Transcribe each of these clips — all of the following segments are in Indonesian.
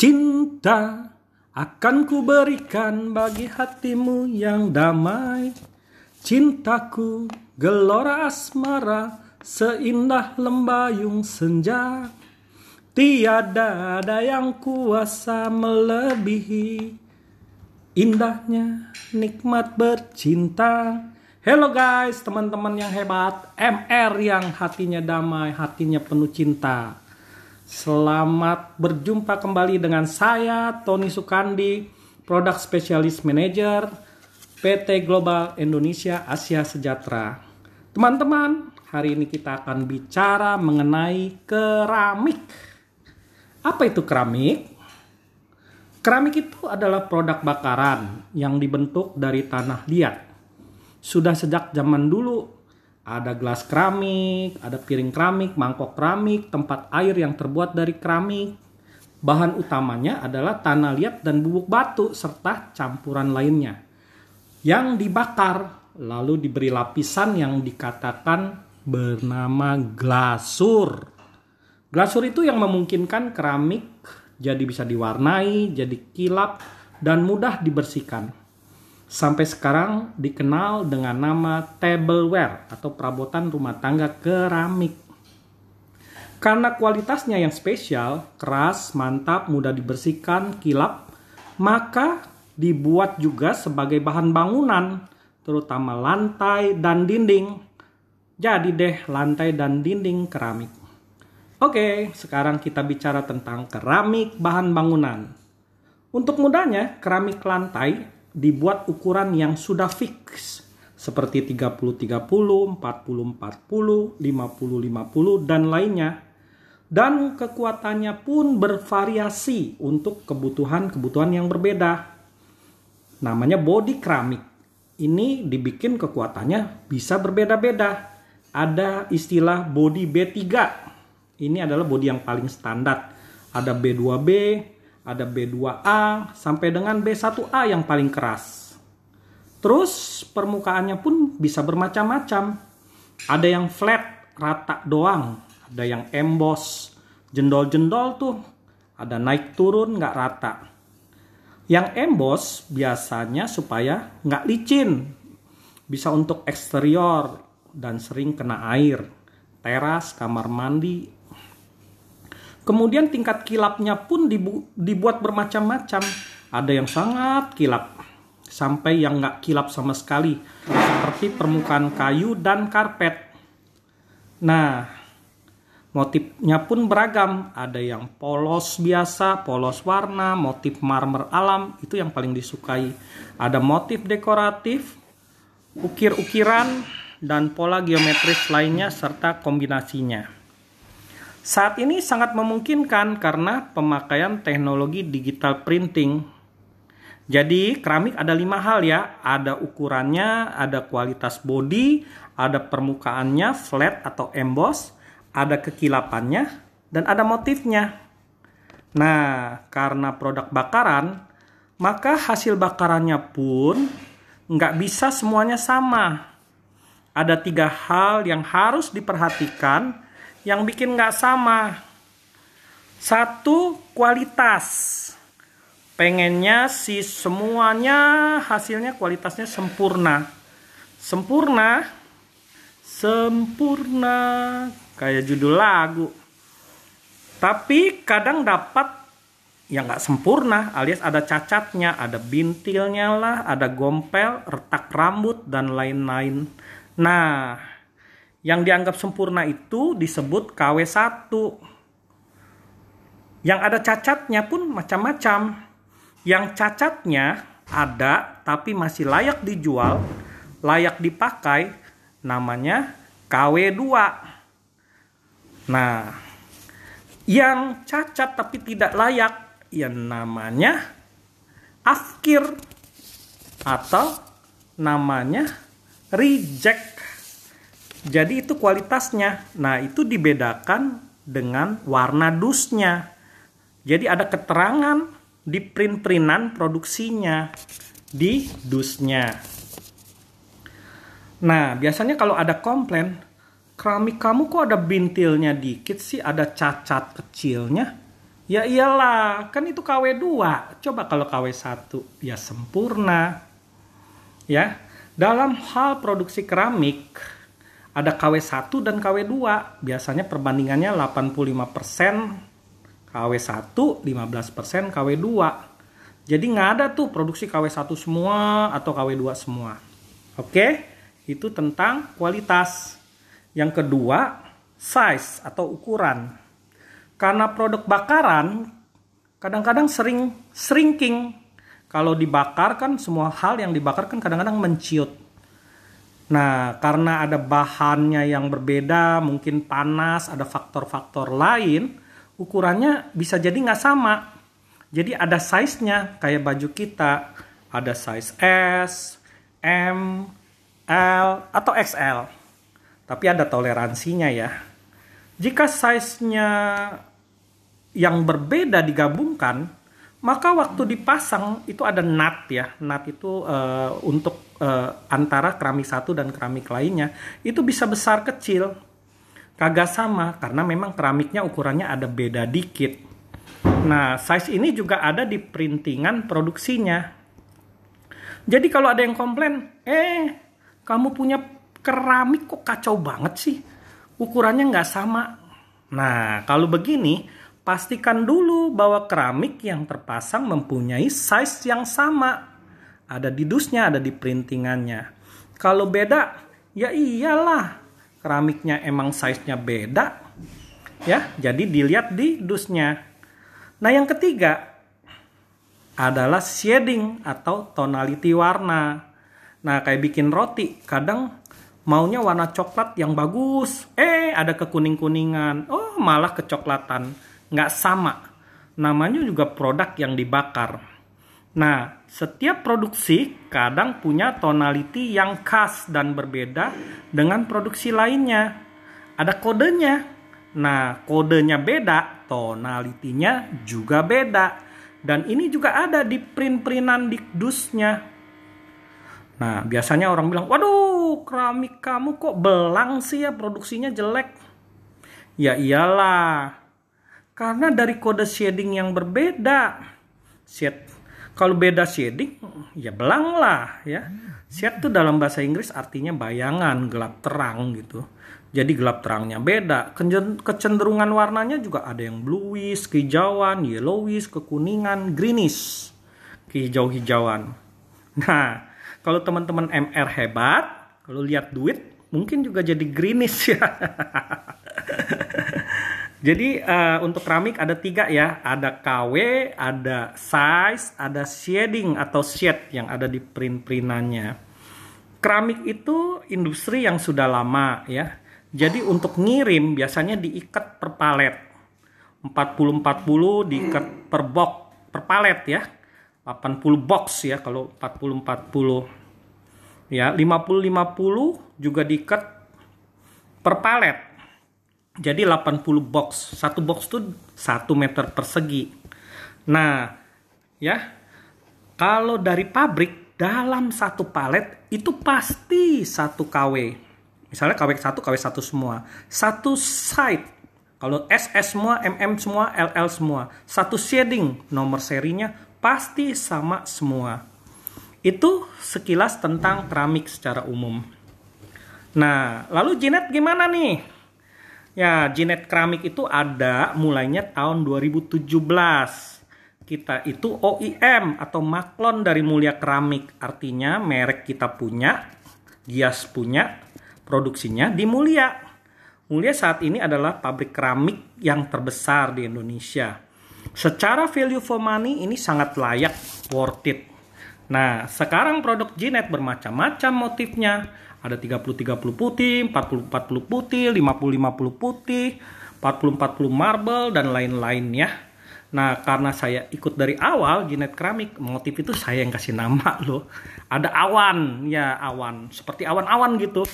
Cinta akan ku berikan bagi hatimu yang damai. Cintaku gelora asmara seindah lembayung senja. Tiada ada yang kuasa melebihi indahnya nikmat bercinta. Hello guys, teman-teman yang hebat, MR yang hatinya damai, hatinya penuh cinta. Selamat berjumpa kembali dengan saya Tony Sukandi, Product Specialist Manager PT Global Indonesia Asia Sejahtera. Teman-teman, hari ini kita akan bicara mengenai keramik. Apa itu keramik? Keramik itu adalah produk bakaran yang dibentuk dari tanah liat. Sudah sejak zaman dulu ada gelas keramik, ada piring keramik, mangkok keramik, tempat air yang terbuat dari keramik. Bahan utamanya adalah tanah liat dan bubuk batu serta campuran lainnya. Yang dibakar lalu diberi lapisan yang dikatakan bernama glasur. Glasur itu yang memungkinkan keramik jadi bisa diwarnai, jadi kilap dan mudah dibersihkan sampai sekarang dikenal dengan nama tableware atau perabotan rumah tangga keramik. Karena kualitasnya yang spesial, keras, mantap, mudah dibersihkan, kilap, maka dibuat juga sebagai bahan bangunan, terutama lantai dan dinding. Jadi deh lantai dan dinding keramik. Oke, sekarang kita bicara tentang keramik bahan bangunan. Untuk mudahnya, keramik lantai dibuat ukuran yang sudah fix seperti 30-30, 40-40, 50-50 dan lainnya. Dan kekuatannya pun bervariasi untuk kebutuhan-kebutuhan yang berbeda. Namanya body keramik. Ini dibikin kekuatannya bisa berbeda-beda. Ada istilah body B3. Ini adalah body yang paling standar. Ada B2B, ada B2A sampai dengan B1A yang paling keras. Terus permukaannya pun bisa bermacam-macam. Ada yang flat, rata doang. Ada yang emboss, jendol-jendol tuh. Ada naik turun nggak rata. Yang emboss biasanya supaya nggak licin. Bisa untuk eksterior dan sering kena air. Teras, kamar mandi, Kemudian tingkat kilapnya pun dibuat bermacam-macam. Ada yang sangat kilap, sampai yang nggak kilap sama sekali, seperti permukaan kayu dan karpet. Nah, motifnya pun beragam. Ada yang polos biasa, polos warna, motif marmer alam, itu yang paling disukai. Ada motif dekoratif, ukir-ukiran, dan pola geometris lainnya serta kombinasinya. Saat ini sangat memungkinkan karena pemakaian teknologi digital printing. Jadi keramik ada lima hal ya, ada ukurannya, ada kualitas body, ada permukaannya flat atau emboss, ada kekilapannya, dan ada motifnya. Nah, karena produk bakaran, maka hasil bakarannya pun nggak bisa semuanya sama. Ada tiga hal yang harus diperhatikan yang bikin nggak sama. Satu kualitas. Pengennya si semuanya hasilnya kualitasnya sempurna. Sempurna. Sempurna. Kayak judul lagu. Tapi kadang dapat yang nggak sempurna alias ada cacatnya, ada bintilnya lah, ada gompel, retak rambut dan lain-lain. Nah, yang dianggap sempurna itu disebut KW1. Yang ada cacatnya pun macam-macam. Yang cacatnya ada tapi masih layak dijual, layak dipakai, namanya KW2. Nah, yang cacat tapi tidak layak, ya namanya afkir atau namanya reject jadi itu kualitasnya. Nah, itu dibedakan dengan warna dusnya. Jadi ada keterangan di print-printan produksinya di dusnya. Nah, biasanya kalau ada komplain, keramik kamu kok ada bintilnya dikit sih, ada cacat kecilnya. Ya iyalah, kan itu KW2. Coba kalau KW1 ya sempurna. Ya. Dalam hal produksi keramik ada KW1 dan KW2. Biasanya perbandingannya 85% KW1, 15% KW2. Jadi nggak ada tuh produksi KW1 semua atau KW2 semua. Oke, itu tentang kualitas. Yang kedua, size atau ukuran. Karena produk bakaran kadang-kadang sering shrinking. Kalau dibakar kan semua hal yang dibakar kan kadang-kadang menciut. Nah, karena ada bahannya yang berbeda, mungkin panas, ada faktor-faktor lain, ukurannya bisa jadi nggak sama. Jadi ada size-nya, kayak baju kita. Ada size S, M, L, atau XL. Tapi ada toleransinya ya. Jika size-nya yang berbeda digabungkan, maka waktu dipasang itu ada nut ya. Nut itu uh, untuk uh, antara keramik satu dan keramik lainnya itu bisa besar kecil. Kagak sama karena memang keramiknya ukurannya ada beda dikit. Nah, size ini juga ada di printingan produksinya. Jadi kalau ada yang komplain, eh kamu punya keramik kok kacau banget sih, ukurannya nggak sama. Nah, kalau begini, pastikan dulu bahwa keramik yang terpasang mempunyai size yang sama. Ada di dusnya, ada di printingannya. Kalau beda, ya iyalah. Keramiknya emang size-nya beda. Ya, jadi dilihat di dusnya. Nah, yang ketiga adalah shading atau tonality warna. Nah, kayak bikin roti, kadang maunya warna coklat yang bagus. Eh, ada kekuning-kuningan. Oh, malah kecoklatan nggak sama. Namanya juga produk yang dibakar. Nah, setiap produksi kadang punya tonality yang khas dan berbeda dengan produksi lainnya. Ada kodenya. Nah, kodenya beda, tonalitinya juga beda. Dan ini juga ada di print-printan di dusnya. Nah, biasanya orang bilang, waduh, keramik kamu kok belang sih ya, produksinya jelek. Ya iyalah, karena dari kode shading yang berbeda. Shade kalau beda shading ya belang lah ya. Shade itu dalam bahasa Inggris artinya bayangan, gelap terang gitu. Jadi gelap terangnya beda. Kecenderungan warnanya juga ada yang bluish, kehijauan, yellowish, kekuningan, greenish, kehijau-hijauan. Nah, kalau teman-teman MR hebat, kalau lihat duit mungkin juga jadi greenish ya. Jadi uh, untuk keramik ada tiga ya, ada KW, ada size, ada shading atau shade yang ada di print-printannya. Keramik itu industri yang sudah lama ya. Jadi untuk ngirim biasanya diikat per palet. 40-40 diikat per box, per palet ya. 80 box ya kalau 40-40. Ya, 50-50 juga diikat per palet jadi 80 box. Satu box tuh 1 meter persegi. Nah, ya. Kalau dari pabrik dalam satu palet itu pasti satu KW. Misalnya KW 1, KW 1 semua. Satu side. Kalau SS semua, MM semua, LL semua. Satu shading, nomor serinya pasti sama semua. Itu sekilas tentang keramik secara umum. Nah, lalu Jinet gimana nih? Ya, Jinet Keramik itu ada mulainya tahun 2017. Kita itu OIM atau maklon dari Mulia Keramik. Artinya merek kita punya, Gias punya, produksinya di Mulia. Mulia saat ini adalah pabrik keramik yang terbesar di Indonesia. Secara value for money ini sangat layak, worth it. Nah, sekarang produk Jinet bermacam-macam motifnya ada 30-30 putih, 40-40 putih, 50-50 putih, 40-40 marble, dan lain-lainnya. Nah, karena saya ikut dari awal Jinet Keramik, motif itu saya yang kasih nama loh. Ada awan, ya awan, seperti awan-awan gitu.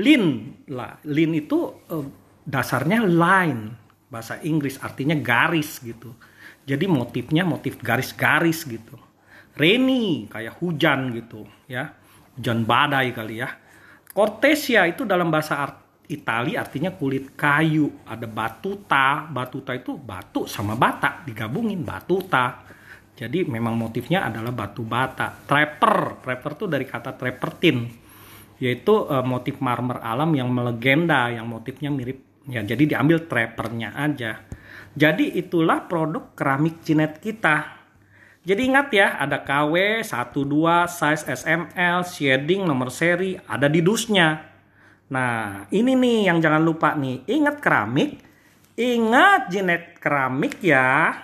Lin lah, lin itu eh, dasarnya line, bahasa Inggris artinya garis gitu. Jadi motifnya motif garis-garis gitu. Rainy kayak hujan gitu ya. Hujan badai kali ya. Cortesia itu dalam bahasa Itali artinya kulit kayu. Ada batuta. Batuta itu batu sama bata digabungin batuta. Jadi memang motifnya adalah batu bata. Trapper. Trapper itu dari kata trapertin. Yaitu uh, motif marmer alam yang melegenda. Yang motifnya mirip. Ya jadi diambil trappernya aja. Jadi itulah produk keramik cinet kita. Jadi ingat ya, ada KW 12 size SML, shading nomor seri, ada di dusnya. Nah, ini nih yang jangan lupa nih. Ingat keramik, ingat jinet keramik ya.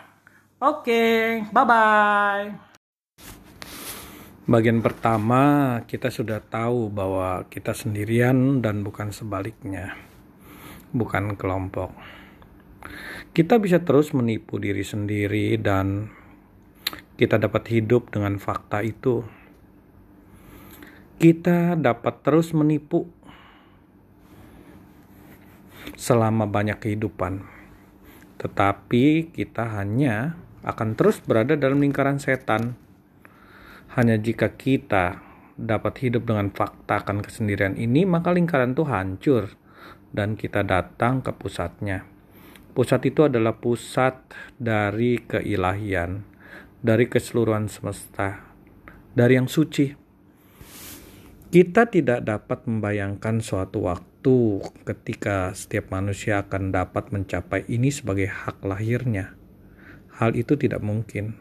Oke, bye-bye. Bagian pertama, kita sudah tahu bahwa kita sendirian dan bukan sebaliknya. Bukan kelompok. Kita bisa terus menipu diri sendiri dan kita dapat hidup dengan fakta itu. Kita dapat terus menipu selama banyak kehidupan, tetapi kita hanya akan terus berada dalam lingkaran setan. Hanya jika kita dapat hidup dengan fakta akan kesendirian ini, maka lingkaran itu hancur dan kita datang ke pusatnya. Pusat itu adalah pusat dari keilahian dari keseluruhan semesta, dari yang suci. Kita tidak dapat membayangkan suatu waktu ketika setiap manusia akan dapat mencapai ini sebagai hak lahirnya. Hal itu tidak mungkin.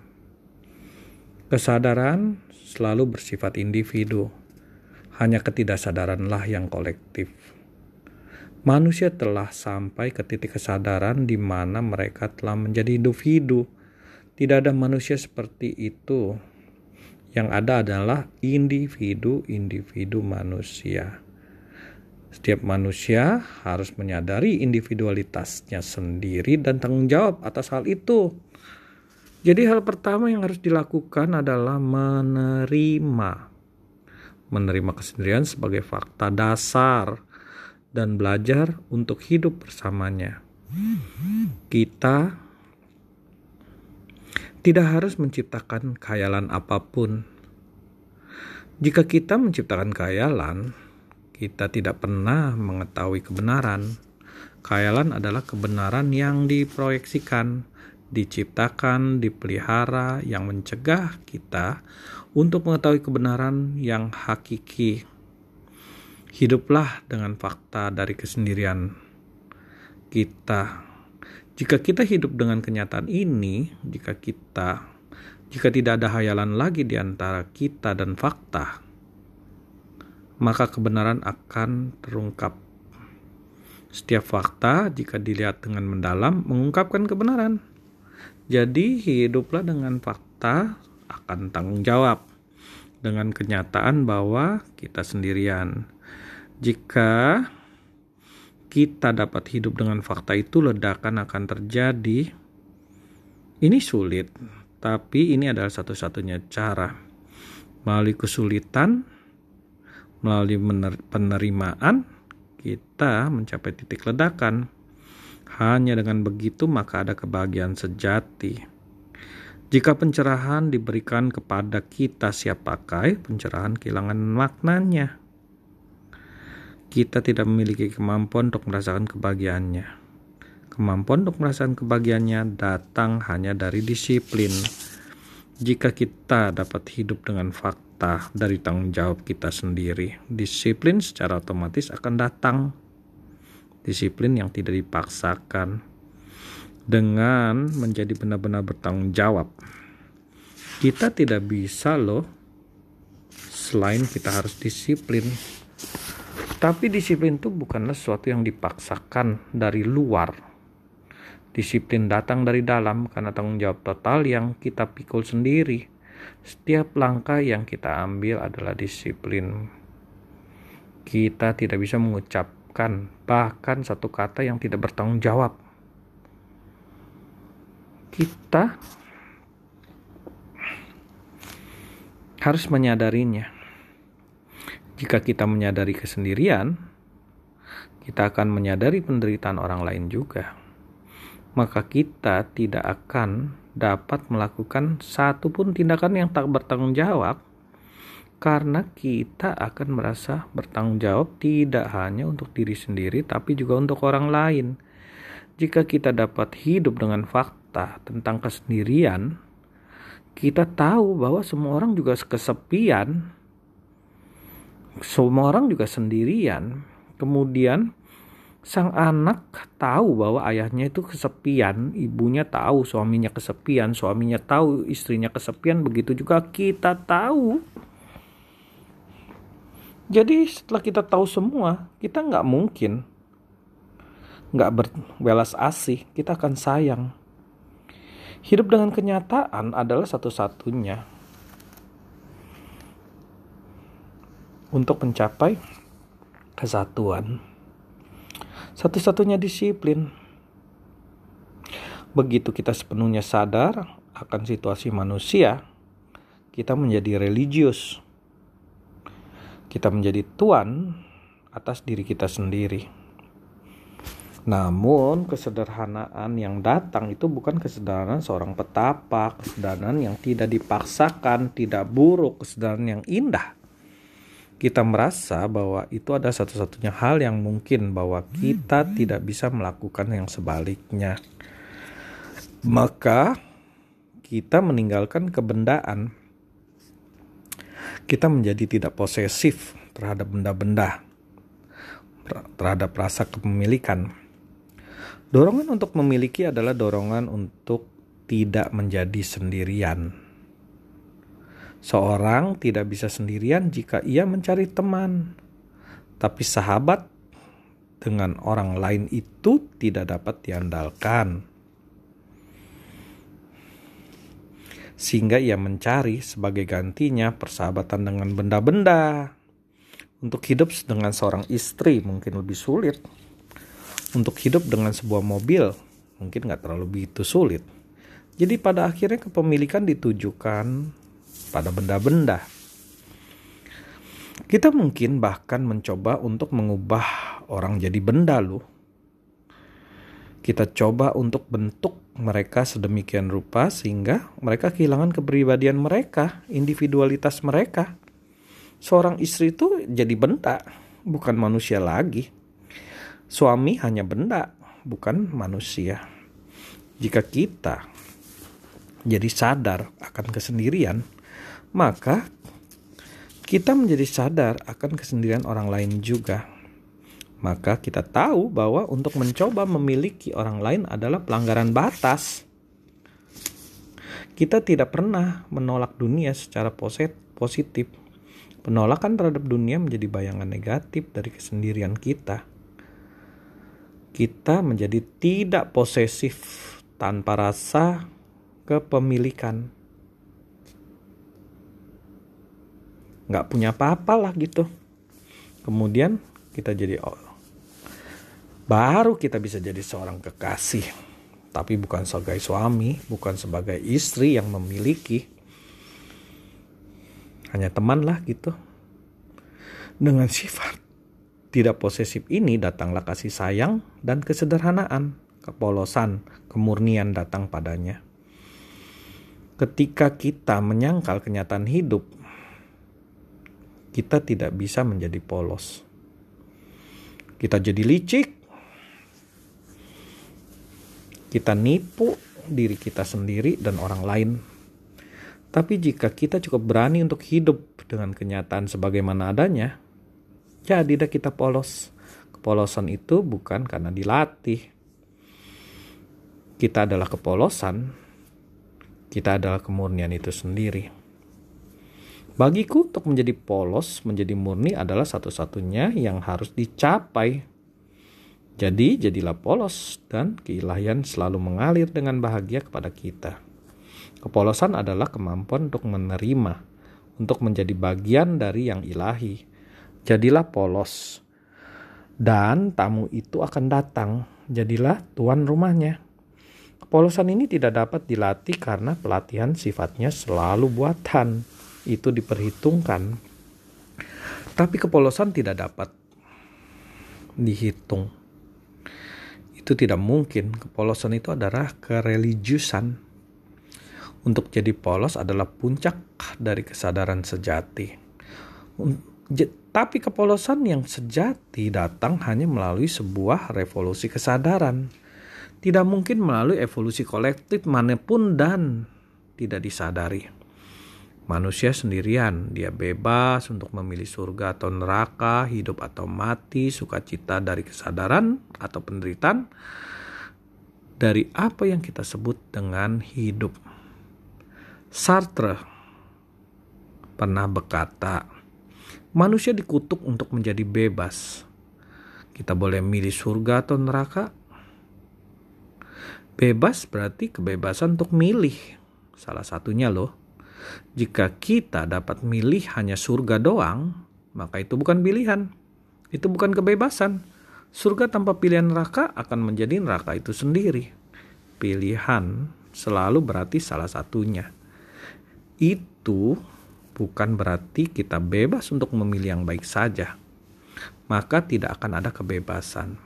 Kesadaran selalu bersifat individu, hanya ketidaksadaranlah yang kolektif. Manusia telah sampai ke titik kesadaran di mana mereka telah menjadi individu tidak ada manusia seperti itu. Yang ada adalah individu-individu manusia. Setiap manusia harus menyadari individualitasnya sendiri dan tanggung jawab atas hal itu. Jadi hal pertama yang harus dilakukan adalah menerima. Menerima kesendirian sebagai fakta dasar dan belajar untuk hidup bersamanya. Kita tidak harus menciptakan khayalan apa pun. Jika kita menciptakan khayalan, kita tidak pernah mengetahui kebenaran. Khayalan adalah kebenaran yang diproyeksikan, diciptakan, dipelihara, yang mencegah kita untuk mengetahui kebenaran yang hakiki. Hiduplah dengan fakta dari kesendirian kita jika kita hidup dengan kenyataan ini, jika kita jika tidak ada hayalan lagi di antara kita dan fakta, maka kebenaran akan terungkap. Setiap fakta jika dilihat dengan mendalam mengungkapkan kebenaran. Jadi hiduplah dengan fakta akan tanggung jawab dengan kenyataan bahwa kita sendirian. Jika kita dapat hidup dengan fakta itu, ledakan akan terjadi. Ini sulit, tapi ini adalah satu-satunya cara. Melalui kesulitan, melalui penerimaan, kita mencapai titik ledakan. Hanya dengan begitu, maka ada kebahagiaan sejati. Jika pencerahan diberikan kepada kita siap pakai, pencerahan kehilangan maknanya kita tidak memiliki kemampuan untuk merasakan kebahagiaannya. Kemampuan untuk merasakan kebahagiaannya datang hanya dari disiplin. Jika kita dapat hidup dengan fakta dari tanggung jawab kita sendiri, disiplin secara otomatis akan datang. Disiplin yang tidak dipaksakan dengan menjadi benar-benar bertanggung jawab. Kita tidak bisa loh selain kita harus disiplin tapi disiplin itu bukanlah sesuatu yang dipaksakan dari luar. Disiplin datang dari dalam karena tanggung jawab total yang kita pikul sendiri. Setiap langkah yang kita ambil adalah disiplin. Kita tidak bisa mengucapkan bahkan satu kata yang tidak bertanggung jawab. Kita harus menyadarinya jika kita menyadari kesendirian, kita akan menyadari penderitaan orang lain juga. Maka kita tidak akan dapat melakukan satu pun tindakan yang tak bertanggung jawab karena kita akan merasa bertanggung jawab tidak hanya untuk diri sendiri tapi juga untuk orang lain. Jika kita dapat hidup dengan fakta tentang kesendirian, kita tahu bahwa semua orang juga kesepian. Semua orang juga sendirian. Kemudian sang anak tahu bahwa ayahnya itu kesepian, ibunya tahu suaminya kesepian, suaminya tahu istrinya kesepian, begitu juga kita tahu jadi setelah kita tahu semua, kita nggak mungkin nggak berbelas asih, kita akan sayang. Hidup dengan kenyataan adalah satu-satunya untuk mencapai kesatuan. Satu-satunya disiplin. Begitu kita sepenuhnya sadar akan situasi manusia, kita menjadi religius kita menjadi tuan atas diri kita sendiri. Namun kesederhanaan yang datang itu bukan kesederhanaan seorang petapa, kesederhanaan yang tidak dipaksakan, tidak buruk, kesederhanaan yang indah. Kita merasa bahwa itu ada satu-satunya hal yang mungkin bahwa kita tidak bisa melakukan yang sebaliknya. Maka kita meninggalkan kebendaan kita menjadi tidak posesif terhadap benda-benda, terhadap rasa kepemilikan. Dorongan untuk memiliki adalah dorongan untuk tidak menjadi sendirian. Seorang tidak bisa sendirian jika ia mencari teman, tapi sahabat dengan orang lain itu tidak dapat diandalkan. sehingga ia mencari sebagai gantinya persahabatan dengan benda-benda. Untuk hidup dengan seorang istri mungkin lebih sulit. Untuk hidup dengan sebuah mobil mungkin nggak terlalu begitu sulit. Jadi pada akhirnya kepemilikan ditujukan pada benda-benda. Kita mungkin bahkan mencoba untuk mengubah orang jadi benda loh. Kita coba untuk bentuk mereka sedemikian rupa sehingga mereka kehilangan kepribadian mereka, individualitas mereka. Seorang istri itu jadi benda, bukan manusia lagi. Suami hanya benda, bukan manusia. Jika kita jadi sadar akan kesendirian, maka kita menjadi sadar akan kesendirian orang lain juga maka kita tahu bahwa untuk mencoba memiliki orang lain adalah pelanggaran batas. Kita tidak pernah menolak dunia secara positif. Penolakan terhadap dunia menjadi bayangan negatif dari kesendirian kita. Kita menjadi tidak posesif tanpa rasa kepemilikan. Nggak punya apa-apa lah gitu. Kemudian kita jadi baru kita bisa jadi seorang kekasih. Tapi bukan sebagai suami, bukan sebagai istri yang memiliki. Hanya teman lah gitu. Dengan sifat tidak posesif ini datanglah kasih sayang dan kesederhanaan, kepolosan, kemurnian datang padanya. Ketika kita menyangkal kenyataan hidup, kita tidak bisa menjadi polos. Kita jadi licik, kita nipu diri kita sendiri dan orang lain. Tapi jika kita cukup berani untuk hidup dengan kenyataan sebagaimana adanya, jadi kita polos. Kepolosan itu bukan karena dilatih. Kita adalah kepolosan, kita adalah kemurnian itu sendiri. Bagiku untuk menjadi polos, menjadi murni adalah satu-satunya yang harus dicapai jadi, jadilah polos dan keilahian selalu mengalir dengan bahagia kepada kita. Kepolosan adalah kemampuan untuk menerima, untuk menjadi bagian dari yang ilahi. Jadilah polos. Dan tamu itu akan datang, jadilah tuan rumahnya. Kepolosan ini tidak dapat dilatih karena pelatihan sifatnya selalu buatan. Itu diperhitungkan. Tapi kepolosan tidak dapat dihitung itu tidak mungkin. Kepolosan itu adalah kereligiusan. Untuk jadi polos adalah puncak dari kesadaran sejati. Tapi kepolosan yang sejati datang hanya melalui sebuah revolusi kesadaran. Tidak mungkin melalui evolusi kolektif mana pun dan tidak disadari. Manusia sendirian, dia bebas untuk memilih surga atau neraka, hidup atau mati, sukacita dari kesadaran atau penderitaan, dari apa yang kita sebut dengan hidup. Sartre pernah berkata, manusia dikutuk untuk menjadi bebas. Kita boleh milih surga atau neraka. Bebas berarti kebebasan untuk milih. Salah satunya loh jika kita dapat milih hanya surga doang, maka itu bukan pilihan. Itu bukan kebebasan. Surga tanpa pilihan neraka akan menjadi neraka itu sendiri. Pilihan selalu berarti salah satunya. Itu bukan berarti kita bebas untuk memilih yang baik saja. Maka tidak akan ada kebebasan.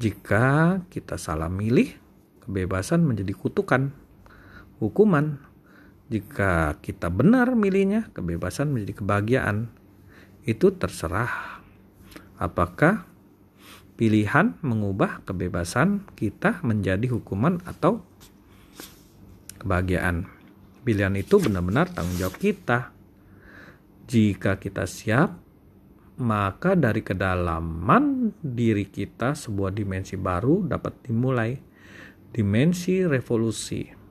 Jika kita salah milih, kebebasan menjadi kutukan, hukuman, jika kita benar milihnya, kebebasan menjadi kebahagiaan. Itu terserah. Apakah pilihan mengubah kebebasan kita menjadi hukuman atau kebahagiaan? Pilihan itu benar-benar tanggung jawab kita. Jika kita siap, maka dari kedalaman diri kita sebuah dimensi baru dapat dimulai. Dimensi revolusi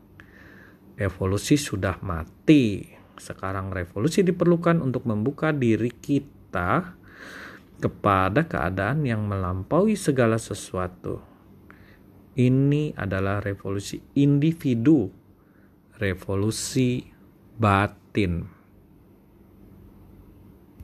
evolusi sudah mati. Sekarang revolusi diperlukan untuk membuka diri kita kepada keadaan yang melampaui segala sesuatu. Ini adalah revolusi individu, revolusi batin.